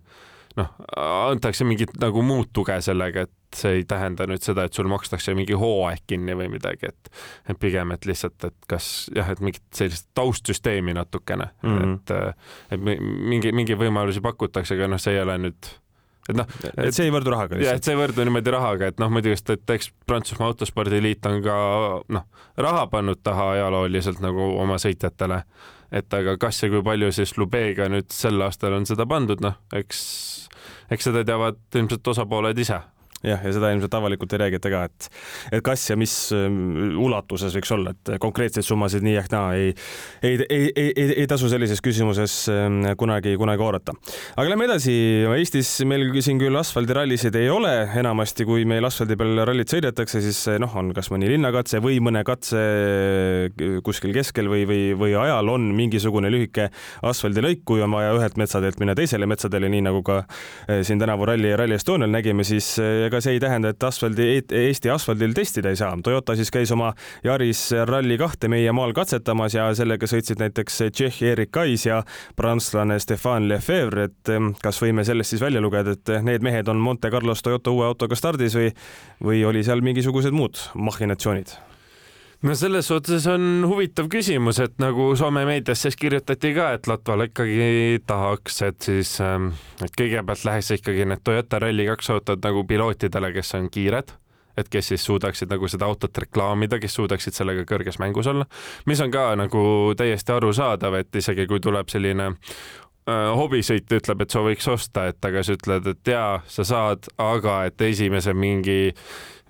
noh, antakse mingit nagu muud tuge sellega, et see ei tähenda nüüd seda, et sul makstakse mingi hooaeg kinni või midagi, et et pigem, et lihtsalt, et kas jah, et mingit sellist taustsüsteemi natukene mm, -hmm. et et mingi, mingi võimalusi pakutakse, aga noh, see ei ole nüüd et noh, et see ei võrdu rahaga jah, et see ei võrdu niimoodi rahaga, et noh, muidugi, et eks Prantsusmaa Autospordiliit on ka noh, raha pannud taha ajalooliselt nagu oma sõitjatele. Et aga kas ja kui palju siis Lubega nüüd sel aastal on seda pandud, noh, eks, eks seda teavad ilmselt osapooled ise jah, ja seda ilmselt avalikult ei räägita ka, et, et kas ja mis ähm, ulatuses võiks olla, et konkreetseid summasid nii ehk naa ei, ei, ei, ei, ei, ei tasu sellises küsimuses ähm, kunagi, kunagi oodata. aga lähme edasi. Eestis meil siin küll asfaldirallisid ei ole, enamasti kui meil asfaldi peal rallit sõidetakse, siis noh, on kas mõni linnakatse või mõne katse äh, kuskil keskel või, või, või ajal on mingisugune lühike asfaldilõik, kui on vaja ühelt metsateelt minna teisele metsateele, nii nagu ka äh, siin tänavu Rally, Rally Estonial nägime, siis ega see ei tähenda, et asfaldi, Eesti asfaldil testida ei saa. Toyota siis käis oma Yaris Rally kahte meie maal katsetamas ja sellega sõitsid näiteks Tšehhi Erik Kais ja prantslane Stefan Lefebvre, et kas võime sellest siis välja lugeda, et need mehed on Monte Carlos Toyota uue autoga stardis või, või oli seal mingisugused muud mahhinatsioonid? No selles suhtes on huvitav küsimus, et nagu Soome meedias siis kirjutati ka, et Latval ikkagi tahaks, et siis, ähm, et kõigepealt läheks ikkagi need Toyota Rally2 autod nagu pilootidele, kes on kiired et kes siis suudaksid nagu seda autot reklaamida, kes suudaksid sellega kõrges mängus olla, mis on ka nagu täiesti arusaadav, et isegi kui tuleb selline äh, hobisõit ütleb, et sa võiks osta, et aga sa ütled, et jaa, sa saad, aga et esimese mingi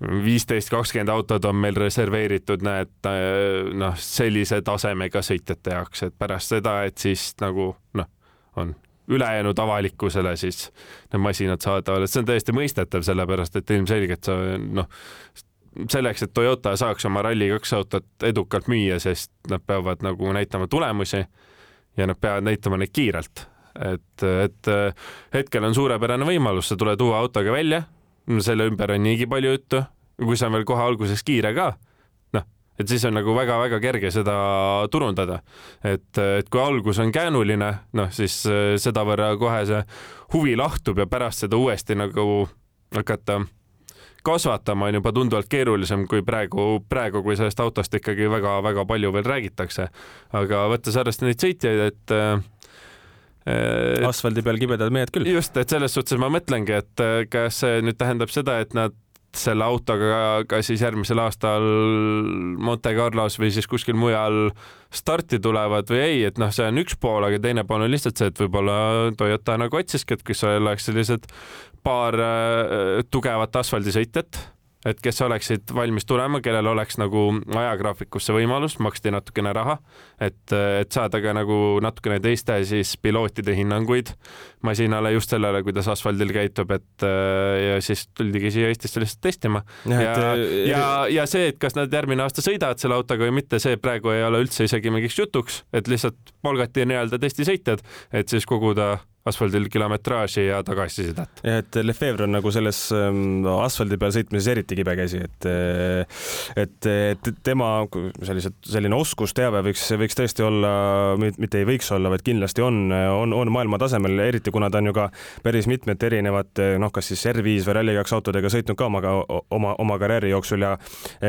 viisteist, kakskümmend autot on meil reserveeritud, näed, äh, noh, sellise tasemega sõitjate jaoks, et pärast seda, et siis nagu noh, on ülejäänud avalikkusele siis need masinad saadavad, et see on täiesti mõistetav, sellepärast et ilmselgelt sa noh, selleks, et Toyota saaks oma Rally2 autot edukalt müüa, sest nad peavad nagu näitama tulemusi ja nad peavad näitama neid kiirelt. et, et hetkel on suurepärane võimalus, sa tuled uue autoga välja, selle ümber on niigi palju juttu, kui see on veel kohe alguses kiire ka et siis on nagu väga-väga kerge seda turundada. et, et kui algus on käänuline, noh siis äh, sedavõrra kohe see huvi lahtub ja pärast seda uuesti nagu hakata kasvatama on juba tunduvalt keerulisem kui praegu, praegu, kui sellest autost ikkagi väga-väga palju veel räägitakse. aga võttes arvesse neid sõitjaid, et äh, asfaldi peal kibedad mehed küll. just, et selles suhtes ma mõtlengi, et äh, kas see nüüd tähendab seda, et nad selle autoga ka siis järgmisel aastal Monte Carlos või siis kuskil mujal starti tulevad või ei, et noh, see on üks pool, aga teine pool on lihtsalt see, et võib-olla Toyota nagu otsiski, et kus oleks sellised paar äh, tugevat asfaldisõitjat et kes oleksid valmis tulema, kellel oleks nagu ajagraafikusse võimalus, maksti natukene raha, et, et saada ka nagu natukene teiste siis pilootide hinnanguid masinale just sellele, kuidas asfaldil käitub, et ja siis tuldigi siia Eestisse lihtsalt testima. ja, ja, ja, ja see, et kas nad järgmine aasta sõidavad selle autoga või mitte, see praegu ei ole üldse isegi mingiks jutuks, et lihtsalt palgati nii-öelda testisõitjad, et siis koguda asfaldil kilometraaži ja tagasisidet. et Lefevre on nagu selles ähm, asfaldi peal sõitmises eriti kibe käsi, et et, et tema sellised, selline oskusteave võiks, võiks tõesti olla, mitte ei võiks olla, vaid kindlasti on, on, on maailma tasemel, eriti kuna ta on ju ka päris mitmete erinevate noh, kas siis R5 või Rally2 autodega sõitnud ka oma, oma, oma karjääri jooksul ja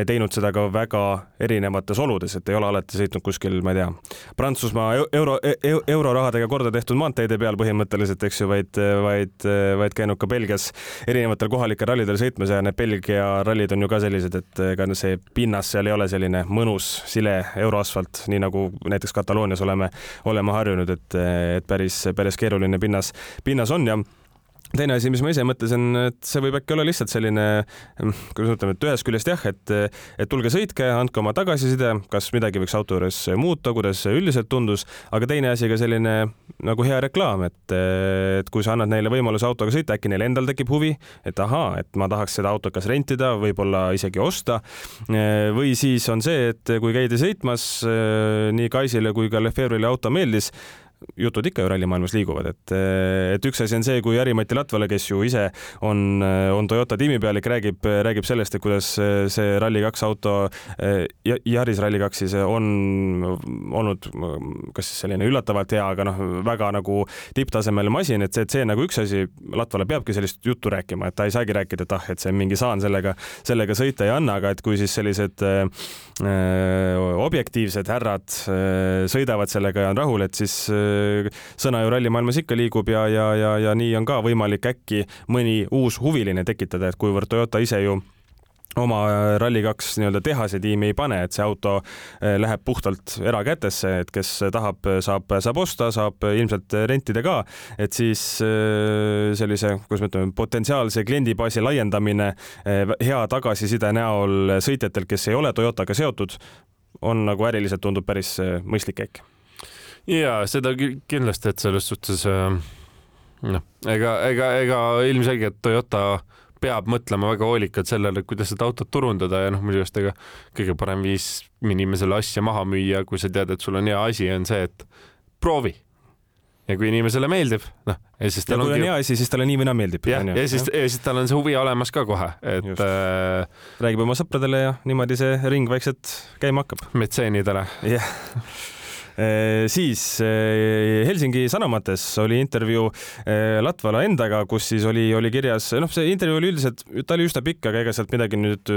teinud seda ka väga erinevates oludes, et ei ole alati sõitnud kuskil, ma ei tea, Prantsusmaa euro, euro, eurorahadega korda tehtud maanteede peal põhimõtteliselt põhimõtteliselt, eks ju, vaid, vaid, vaid käinud ka Belgias erinevatel kohalikel rallidel sõitmas ja need Belgia rallid on ju ka sellised, et ega see pinnas seal ei ole selline mõnus sile euroasfalt, nii nagu näiteks Kataloonias oleme, oleme harjunud, et, et päris, päris keeruline pinnas, pinnas on ja teine asi, mis ma ise mõtlesin, et see võib äkki olla lihtsalt selline, kuidas ma ütlen, et ühest küljest jah, et, et tulge sõitke, andke oma tagasiside, kas midagi võiks auto juures muuta, kuidas üldiselt tundus, aga teine asi ka selline nagu hea reklaam, et, et kui sa annad neile võimaluse autoga sõita, äkki neil endal tekib huvi, et ahaa, et ma tahaks seda autot kas rentida, võib-olla isegi osta. või siis on see, et kui käidi sõitmas, nii Kaisile kui ka Lefebvre'ile auto meeldis jutud ikka ju rallimaailmas liiguvad, et, et üks asi on see, kui Jari-Mati Latvala, kes ju ise on, on Toyota tiimipealik, räägib, räägib sellest, et kuidas see Rally2 auto, Yaris Rally2 siis on olnud kas selline üllatavalt hea, aga noh, väga nagu tipptasemel masin, et see, et see nagu üks asi, Latvala peabki sellist juttu rääkima, et ta ei saagi rääkida, et ah, et see mingi saan sellega, sellega sõita ei anna, aga et kui siis sellised äh, objektiivsed härrad äh, sõidavad sellega ja on rahul, et siis äh, sõna ju rallimaailmas ikka liigub ja, ja, ja, ja nii on ka võimalik äkki mõni uus huviline tekitada, et kuivõrd Toyota ise ju oma Rally2 nii-öelda tehase tiimi ei pane, et see auto läheb puhtalt erakätesse, et kes tahab, saab, saab osta, saab ilmselt rentida ka, et siis sellise, kuidas me ütleme, potentsiaalse kliendibaasi laiendamine hea tagasiside näol sõitjatel, kes ei ole Toyotaga seotud, on nagu äriliselt tundub päris mõistlik käik ja seda kindlasti, et selles suhtes äh, noh, ega, ega, ega ilmselgelt Toyota peab mõtlema väga hoolikalt sellele, kuidas seda autot turundada ja noh, minu arust ega kõige parem viis inimesele asja maha müüa, kui sa tead, et sul on hea asi, on see, et proovi. ja kui inimesele meeldib, noh, ja siis tal ja ongi... on hea asi, siis talle nii või naa meeldib. jah, ja, siis, ja siis tal on see huvi olemas ka kohe, et äh, räägib oma sõpradele ja niimoodi see ring vaikselt käima hakkab. metseenidele. jah yeah [LAUGHS] siis Helsingi Sanomates oli intervjuu Latvala endaga, kus siis oli, oli kirjas, noh, see intervjuu oli üldiselt, ta oli üsna pikk, aga ega sealt midagi nüüd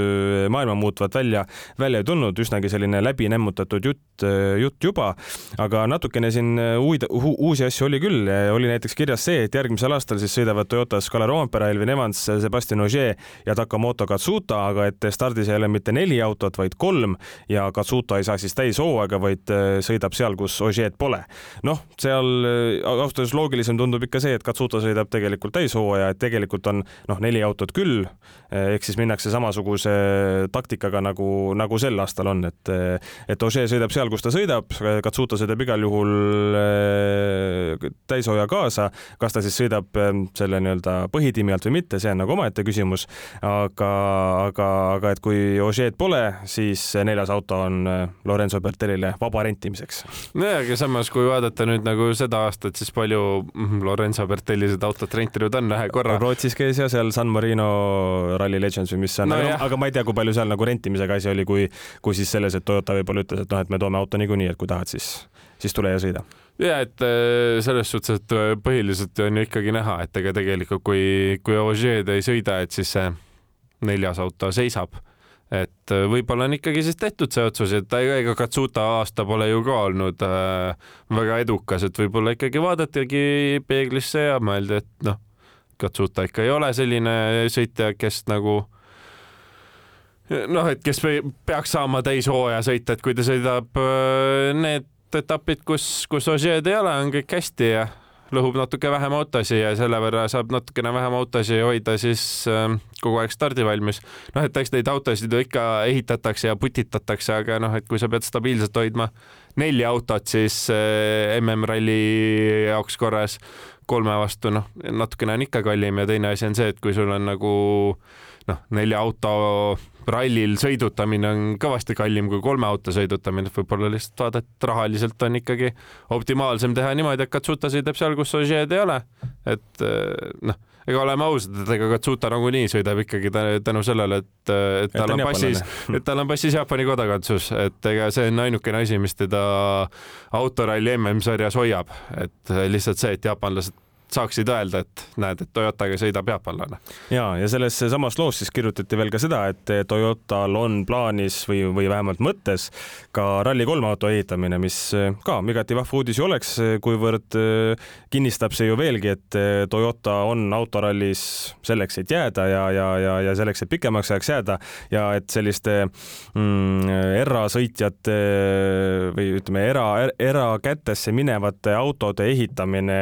maailma muutvat välja, välja ei tulnud, üsnagi selline läbi nämmutatud jutt, jutt juba, aga natukene siin uid, uusi asju oli küll, oli näiteks kirjas see, et järgmisel aastal siis sõidavad Toyotas Kalle Roompere, Elvin Evans, Sebastian Ogier ja Takamoto Katsuta, aga et stardis ei ole mitte neli autot, vaid kolm ja Katsuta ei saa siis täishooaega, vaid sõidab seal seal, kus Ožeed pole. noh, seal äh, ausalt öeldes loogilisem tundub ikka see, et Katsuta sõidab tegelikult täishooaja, et tegelikult on noh, neli autot küll, äh, ehk siis minnakse samasuguse taktikaga nagu, nagu sel aastal on, et et Ožee sõidab seal, kus ta sõidab, Katsuta sõidab igal juhul äh, täishooaja kaasa, kas ta siis sõidab selle nii-öelda põhitiimi alt või mitte, see on nagu omaette küsimus, aga, aga, aga et kui Ožeed pole, siis neljas auto on Lorenzo Bertellile vaba rentimiseks nojah, aga samas, kui vaadata nüüd nagu seda aastat, siis palju mhm, Lorenzo Bertelli seda autot rentinud on ühe korra. Rootsis käis ja seal San Marino Rally Legends või mis see on no, aga, aga ma ei tea, kui palju seal nagu rentimisega asi oli, kui, kui siis selles, et Toyota võib-olla ütles, et noh, et me toome auto niikuinii, et kui tahad, siis, siis tule ja sõida. Ja et äh, selles suhtes, et äh, põhiliselt on ju ikkagi näha, et ega tegelikult kui, kui Ožeed ei sõida, et siis see neljas auto seisab et äh, võib-olla on ikkagi siis tehtud see otsus, et ega Katsuta aasta pole ju ka olnud äh, väga edukas, et võib-olla ikkagi vaadatigi peeglisse ja mõeldi, et noh, Katsuta ikka ei ole selline sõitja, kes nagu noh, et kes peaks saama täishooaja sõita, et kui ta sõidab äh, need etapid, kus, kus Ožeed ei ole, on kõik hästi ja lõhub natuke vähem autosid ja selle võrra saab natukene vähem autosid hoida siis äh, kogu aeg stardivalmis. noh, et eks neid autosid ju ikka ehitatakse ja putitatakse, aga noh, et kui sa pead stabiilselt hoidma neli autot, siis äh, MM-ralli jaoks korras kolme vastu, noh, natukene on ikka kallim ja teine asi on see, et kui sul on nagu noh, nelja auto rallil sõidutamine on kõvasti kallim kui kolme auto sõidutamine, võib-olla lihtsalt vaadata, et rahaliselt on ikkagi optimaalsem teha niimoodi, et Katsuta sõidab seal, kus Ožeed ei ole. et eh, noh, ega oleme ausad, et ega Katsuta nagunii sõidab ikkagi tänu sellele, et, et tal on passis, et tal on passis Jaapani kodakondsus, et ega see on ainukene asi, mis teda autoralli MM-sarjas hoiab, et lihtsalt see, et jaapanlased saaksid öelda, et näed, et Toyotaga sõidab jaapanlane. ja, ja selles samas loos siis kirjutati veel ka seda, et Toyotal on plaanis või, või vähemalt mõttes ka Rally3 auto ehitamine, mis ka igati vahva uudis ju oleks, kuivõrd äh, kinnistab see ju veelgi, et Toyota on autorallis selleks, et jääda ja, ja, ja, ja selleks, et pikemaks ajaks jääda ja et selliste mm, erasõitjate või ütleme, era, erakätesse minevate autode ehitamine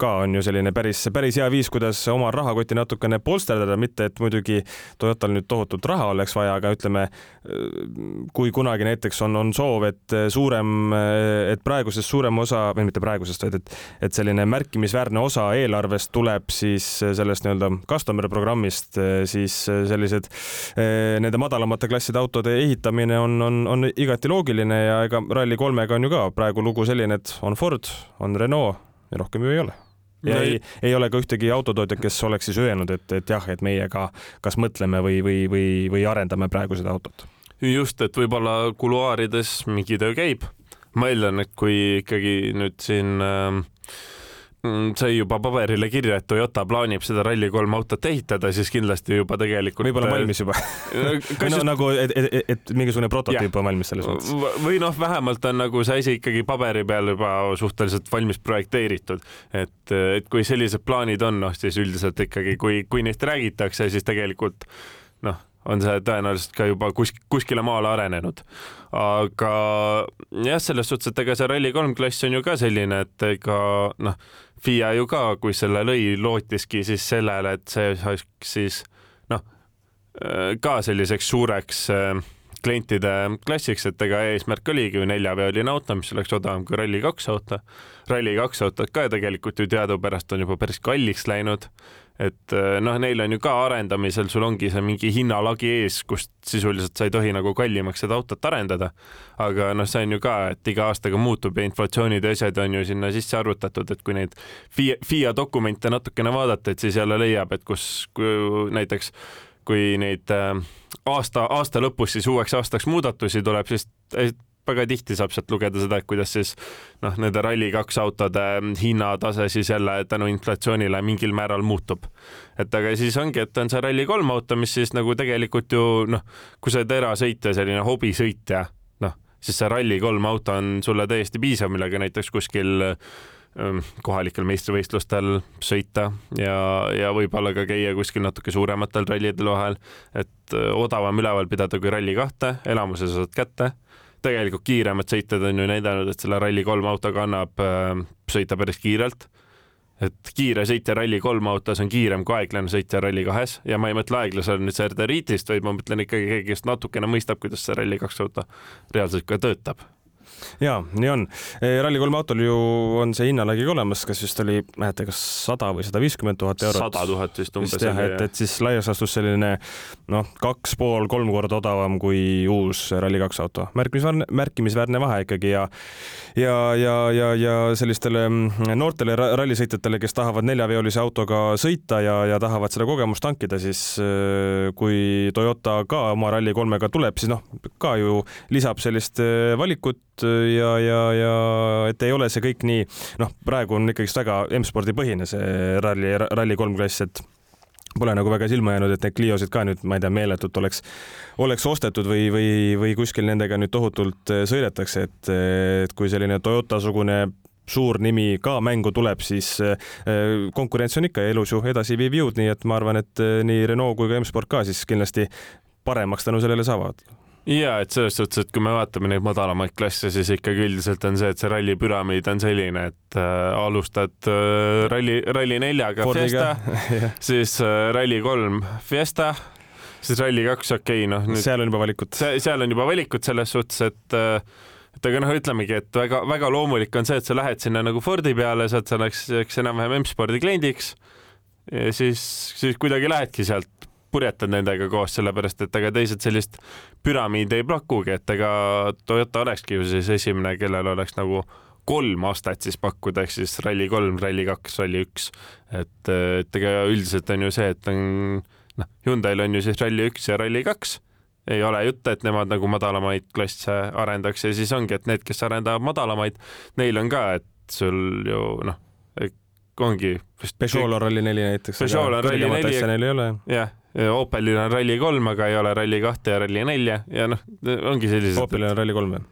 ka on ju selline päris, päris hea viis, kuidas oma rahakotti natukene polsterdada, mitte et muidugi Toyotal nüüd tohutult raha oleks vaja, aga ütleme, kui kunagi näiteks on, on soov, et suurem, et praegusest suurem osa või mitte praegusest, vaid et, et selline märkimisväärne osa eelarvest tuleb siis sellest nii-öelda customer programmist, siis sellised nende madalamate klasside autode ehitamine on, on, on igati loogiline ja ega Rally3-ga on ju ka praegu lugu selline, et on Ford, on Renault ja rohkem ju ei ole ja ei, ei ole ka ühtegi autotootjat, kes oleks siis öelnud, et, et jah, et meie ka kas mõtleme või, või, või, või arendame praegu seda autot. just, et võib-olla kuluaarides mingi töö käib. ma eeldan, et kui ikkagi nüüd siin äh, sai juba paberile kirja, et Toyota plaanib seda Rally3 autot ehitada, siis kindlasti juba tegelikult. võib-olla äh, valmis juba [LAUGHS] no just... nagu, et, et, et, mingisugune prototüüp on valmis selles mõttes. või noh, vähemalt on nagu see asi ikkagi paberi peal juba suhteliselt valmis projekteeritud, et, et kui sellised plaanid on, noh siis üldiselt ikkagi, kui, kui neist räägitakse, siis tegelikult noh on see tõenäoliselt ka juba kus, kuskile maale arenenud. aga jah, selles suhtes, et ega see Rally3 klass on ju ka selline, et ega noh, FIA ju ka, kui selle lõi, lootiski siis sellele, et see saaks siis noh, ka selliseks suureks äh, klientide klassiks, et ega eesmärk oligi ju neljaveoline auto, mis oleks odavam kui Rally2 auto. Rally2 autod ka tegelikult ju teadupärast on juba päris kalliks läinud. Et eh, noh, neil on ju ka arendamisel, sul ongi see mingi hinnalagi ees, kust sisuliselt sa ei tohi nagu kallimaks seda autot arendada. aga noh, see on ju ka, et iga aastaga muutub ja inflatsioonid ja asjad on ju sinna sisse arvutatud, et kui neid FIA, FIA dokumente natukene vaadata, et siis jälle leiab, et kus näiteks kui neid äh, aasta, aasta lõpus siis uueks aastaks muudatusi tuleb, siis väga tihti saab sealt lugeda seda, et kuidas siis noh, nende Rally2 autode hinnatase siis jälle tänu inflatsioonile mingil määral muutub. et aga siis ongi, et on see Rally3 auto, mis siis nagu tegelikult ju noh, kui sa oled erasõitja, selline hobisõitja, noh, siis see Rally3 auto on sulle täiesti piisav, millega näiteks kuskil Ähm, kohalikel meistrivõistlustel sõita ja, ja võib-olla ka käia kuskil natuke suurematel rallidel vahel, et äh, odavam üleval pidada kui Rally2, elamuse saad kätte. Tegelikult kiiremad sõitjad on ju näidanud, et selle Rally3 autoga annab äh, sõita päris kiirelt. Et kiire sõitja Rally3 autos on kiirem kui aeglane sõitja Rally2-s ja ma ei mõtle aeglasele nüüd Serdariitist, vaid ma mõtlen ikkagi keegi, kes natukene mõistab, kuidas see Rally2 auto reaalselt ka töötab ja nii on. E, Rally3 autol ju on see hinnalagi olemas, kas vist oli, mäletan, kas sada või sada viiskümmend tuhat eurot. sada tuhat vist umbes. jah, et, et siis laias laastus selline noh, kaks pool, kolm korda odavam kui uus Rally2 auto. märkimisväärne, märkimisväärne vahe ikkagi ja ja, ja, ja, ja sellistele mm, noortele rallisõitjatele, kes tahavad neljaveolise autoga sõita ja, ja tahavad seda kogemust tankida, siis e, kui Toyota ka oma Rally3-ga tuleb, siis noh, ka ju lisab sellist e, valikut ja, ja, ja et ei ole see kõik nii, noh, praegu on ikkagist väga M-spordi põhine see ralli, ralli kolm klass, et pole nagu väga silma jäänud, et need Cliosid ka nüüd, ma ei tea, meeletult oleks, oleks ostetud või, või, või kuskil nendega nüüd tohutult sõidetakse, et, et kui selline Toyota-sugune suur nimi ka mängu tuleb, siis konkurents on ikka elus ju edasiviiv jõud, nii et ma arvan, et nii Renault kui ka M-Sport ka siis kindlasti paremaks tänu sellele saavad ja et selles suhtes, et kui me vaatame neid madalamaid klasse, siis ikkagi üldiselt on see, et see ralli püramiid on selline, et äh, alustad äh, ralli, ralli neljaga Fordiga. Fiesta [LAUGHS] siis äh, ralli kolm Fiesta, siis ralli kaks, okei okay,, noh. seal on juba valikut. seal on juba valikut selles suhtes, et äh, et aga noh, ütlemegi, et väga-väga loomulik on see, et sa lähed sinna nagu Fordi peale, saad selleks, eks enam-vähem M-spordi kliendiks ja siis, siis kuidagi lähedki sealt purjetad nendega koos, sellepärast et ega teised sellist püramiidi ei pakugi, et ega Toyota olekski ju siis esimene, kellel oleks nagu kolm astet siis pakkuda, ehk siis Rally kolm, Rally kaks, Rally üks. et, et ega üldiselt on ju see, et on noh, Hyundai'l on ju siis Rally üks ja Rally kaks ei ole jutte, et nemad nagu madalamaid klasse arendaks ja siis ongi, et need, kes arendavad madalamaid, neil on ka, et sul ju noh, ongi. Peugeot'l on Rally neli näiteks. Peugeot'l on Rally neli. neil ei ole. jah, Opelil on Rally3, aga ei ole Rally2 ja Rally4 ja noh, ongi sellised. Opelil on Rally3 või?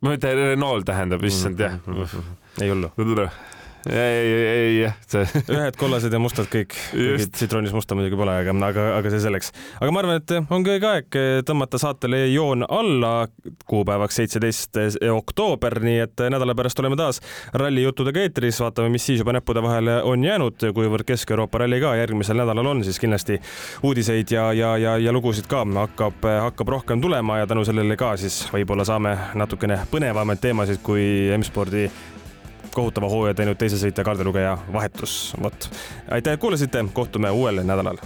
ma mõtlen, Renault tähendab, issand jah. ei hullu ei, ei jah, see. [LAUGHS] ühed kollased ja mustad kõik. tsitroonis musta muidugi pole, aga, aga, aga see selleks. aga ma arvan, et ongi õige aeg tõmmata saatele joon alla kuupäevaks seitseteist oktoober, nii et nädala pärast oleme taas rallijuttudega eetris, vaatame, mis siis juba näppude vahele on jäänud, kuivõrd Kesk-Euroopa ralli ka järgmisel nädalal on, siis kindlasti uudiseid ja, ja, ja, ja lugusid ka hakkab, hakkab rohkem tulema ja tänu sellele ka siis võib-olla saame natukene põnevamaid teemasid kui M-spordi kohutava hooaja teinud teise sõitja kaardilugeja vahetus. vot, aitäh, et kuulasite, kohtume uuel nädalal